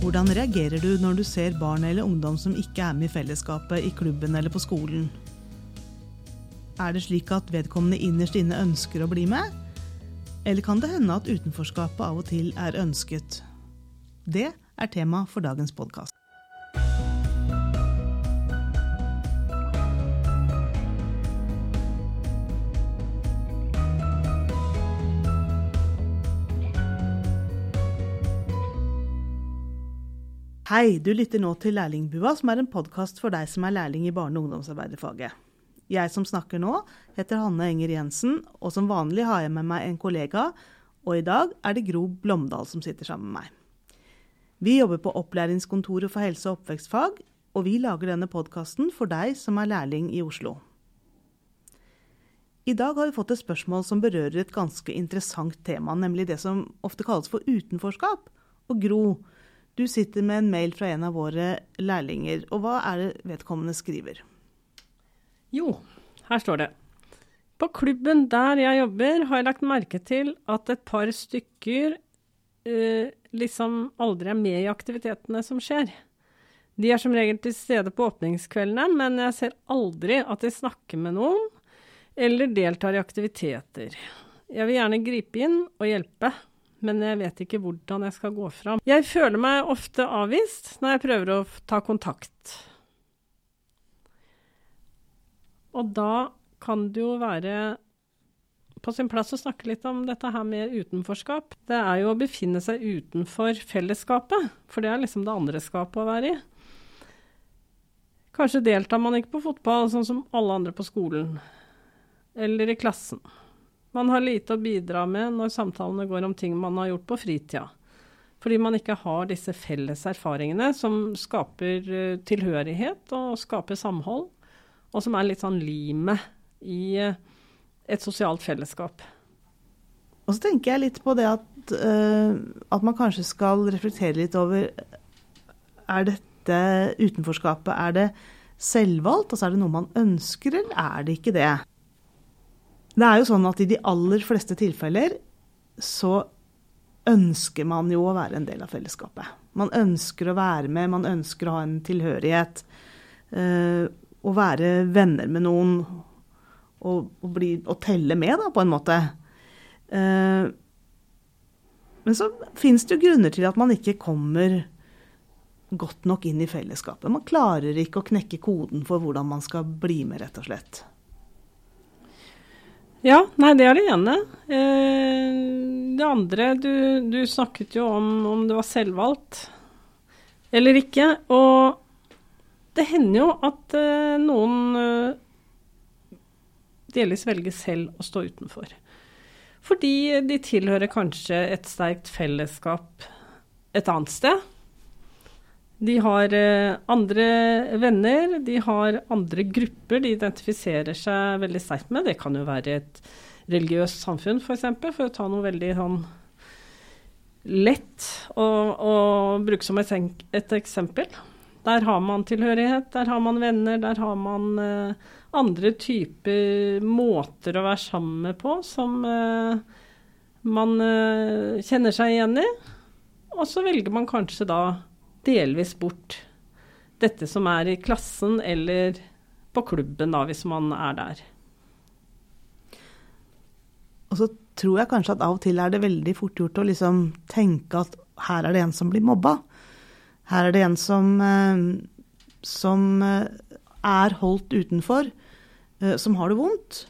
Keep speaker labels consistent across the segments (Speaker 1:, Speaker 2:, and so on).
Speaker 1: Hvordan reagerer du når du ser barn eller ungdom som ikke er med i fellesskapet i klubben eller på skolen? Er det slik at vedkommende innerst inne ønsker å bli med? Eller kan det hende at utenforskapet av og til er ønsket? Det er tema for dagens podkast. Hei, du lytter nå til Lærlingbua, som er en podkast for deg som er lærling i barne- og ungdomsarbeiderfaget. Jeg som snakker nå, heter Hanne Enger Jensen, og som vanlig har jeg med meg en kollega, og i dag er det Gro Blomdal som sitter sammen med meg. Vi jobber på Opplæringskontoret for helse- og oppvekstfag, og vi lager denne podkasten for deg som er lærling i Oslo. I dag har vi fått et spørsmål som berører et ganske interessant tema, nemlig det som ofte kalles for utenforskap. Og Gro, du sitter med en mail fra en av våre lærlinger, og hva er det vedkommende skriver?
Speaker 2: Jo, her står det. På klubben der jeg jobber, har jeg lagt merke til at et par stykker eh, liksom aldri er med i aktivitetene som skjer. De er som regel til stede på åpningskveldene, men jeg ser aldri at de snakker med noen eller deltar i aktiviteter. Jeg vil gjerne gripe inn og hjelpe, men jeg vet ikke hvordan jeg skal gå fram. Jeg føler meg ofte avvist når jeg prøver å ta kontakt. Og da kan det jo være på sin plass å snakke litt om dette her med utenforskap. Det er jo å befinne seg utenfor fellesskapet, for det er liksom det andre skapet å være i. Kanskje deltar man ikke på fotball, sånn som alle andre på skolen, eller i klassen. Man har lite å bidra med når samtalene går om ting man har gjort på fritida. Fordi man ikke har disse felles erfaringene som skaper uh, tilhørighet og skaper samhold, og som er litt sånn limet i uh, et sosialt fellesskap.
Speaker 1: Og så tenker jeg litt på det at, uh, at man kanskje skal reflektere litt over Er dette utenforskapet, er det selvvalgt? Altså er det noe man ønsker, eller er det ikke det? Det er jo sånn at i de aller fleste tilfeller så ønsker man jo å være en del av fellesskapet. Man ønsker å være med, man ønsker å ha en tilhørighet. Uh, å være venner med noen og, og, bli, og, telle med, da, på en måte. Uh, men så fins det jo grunner til at man ikke kommer godt nok inn i fellesskapet. Man klarer ikke å knekke koden for hvordan man skal bli med, rett og slett.
Speaker 2: Ja, nei, det er det ene. Eh, det andre du, du, snakket jo om om det var selvvalgt eller ikke. Og det hender jo at eh, noen eh, delvis velger selv å stå utenfor. Fordi de tilhører kanskje et sterkt fellesskap et annet sted. De har eh, andre venner, de har andre grupper de identifiserer seg veldig sterkt med. Det kan jo være et religiøst samfunn, f.eks., for, eksempel, for å ta noe veldig sånn lett å, å bruke som et, eksempel. Der har man tilhørighet, der har man venner, der har man eh, andre typer måter å være sammen med på som eh, man kjenner seg igjen i. Og så velger man kanskje da delvis bort dette som er i klassen eller på klubben, da, hvis man er der.
Speaker 1: Og så tror jeg kanskje at av og til er det veldig fort gjort å liksom tenke at her er det en som blir mobba. Her er det en som, eh, som eh, er holdt utenfor, eh, som har det vondt.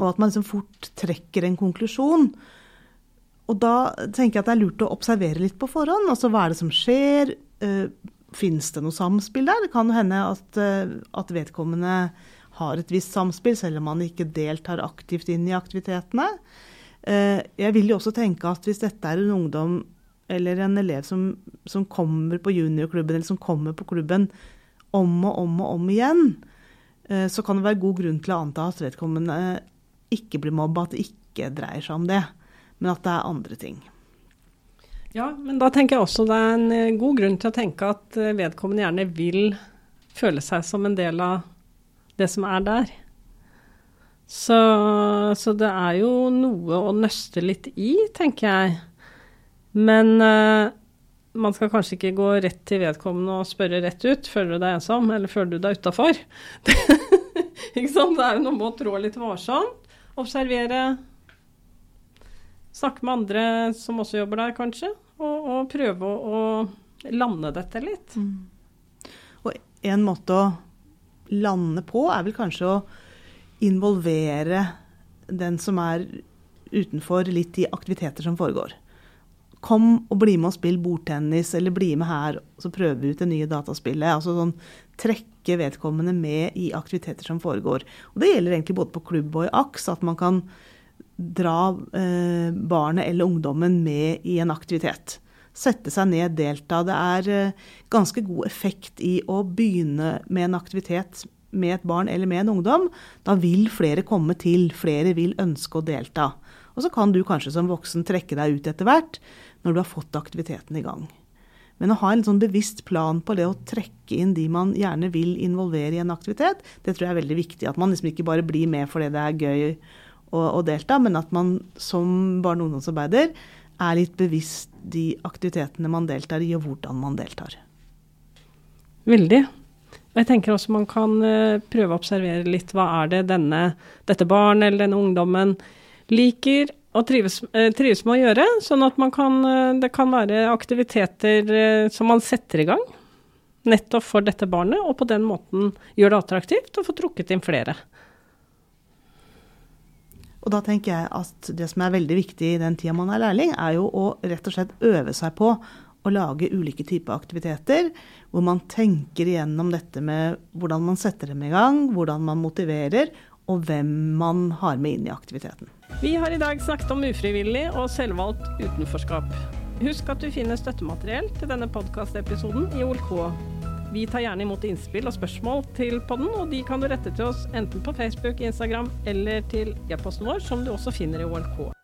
Speaker 1: Og at man liksom fort trekker en konklusjon og da tenker jeg at det er lurt å observere litt på forhånd. Altså hva er det som skjer? Uh, Fins det noe samspill der? Det kan jo hende at, uh, at, vedkommende har et visst samspill, selv om man ikke deltar aktivt inn i aktivitetene. Uh, jeg vil jo også tenke at hvis dette er en ungdom eller en elev som, som kommer på juniorklubben, eller som kommer på klubben om og om og om igjen, så kan det være god grunn til å anta at vedkommende ikke blir mobba, at det ikke dreier seg om det men at det er andre ting.
Speaker 2: Ja, men da tenker jeg også det er en eh, god grunn til å tenke at eh, vedkommende gjerne vil føle seg som en del av det som er der. Så, så det er jo noe å nøste litt i, tenker jeg. Men uh, man skal kanskje ikke gå rett til vedkommende og spørre rett ut. Føler du deg ensom, eller føler du deg utafor? Det er jo noe med å trå litt varsomt. Observere. Snakke med andre som også jobber der, kanskje. Og, og prøve å, å lande dette litt.
Speaker 1: Mm. Og en måte å lande på er vel kanskje å involvere den som er utenfor, litt i aktiviteter som foregår. Kom og bli med og spill bordtennis, eller bli med her, så prøver vi ut det nye dataspillet. Altså sånn trekke vedkommende med i aktiviteter som foregår. Og det gjelder egentlig både på klubb og i AKS, at man kan dra eh, barnet eller ungdommen med i en aktivitet. Sette seg ned, delta. Det er eh, ganske god effekt i å begynne med en aktivitet med et barn eller med en ungdom. Da vil flere komme til, flere vil ønske å delta. Og så kan du kanskje som voksen trekke deg ut etter hvert når du har fått aktiviteten i gang. Men å ha en sånn bevisst plan på det å trekke inn de man gjerne vil involvere i en aktivitet, det tror jeg er veldig viktig. At man liksom ikke bare blir med fordi det er gøy å, å delta, men at man som barne- og ungdomsarbeider er litt bevisst de aktivitetene man deltar i, og hvordan man deltar.
Speaker 2: Veldig. Jeg tenker også man kan eh, prøve å observere litt hva er det denne, dette barnet eller denne ungdommen liker og trives, eh, trives, med å gjøre, sånn at kan, eh, det kan være aktiviteter som man setter i gang nettopp for dette barnet, og på den måten gjør det attraktivt å få trukket inn flere.
Speaker 1: Og da tenker jeg at det som er veldig viktig i den tida man er lærling, er jo å rett og slett øve seg på å lage ulike typer aktiviteter, hvor man tenker igjennom dette med hvordan man setter dem i gang, hvordan man motiverer, og hvem man har med inn i aktiviteten.
Speaker 2: Vi har i dag snakket om ufrivillig og selvvalgt utenforskap. Husk at du finner støttemateriell til denne podkastepisoden i OLK. Vi tar gjerne imot innspill og spørsmål til podden, og de kan du rette til oss enten på Facebook, Instagram eller til e-posten vår, som du også finner i OLK.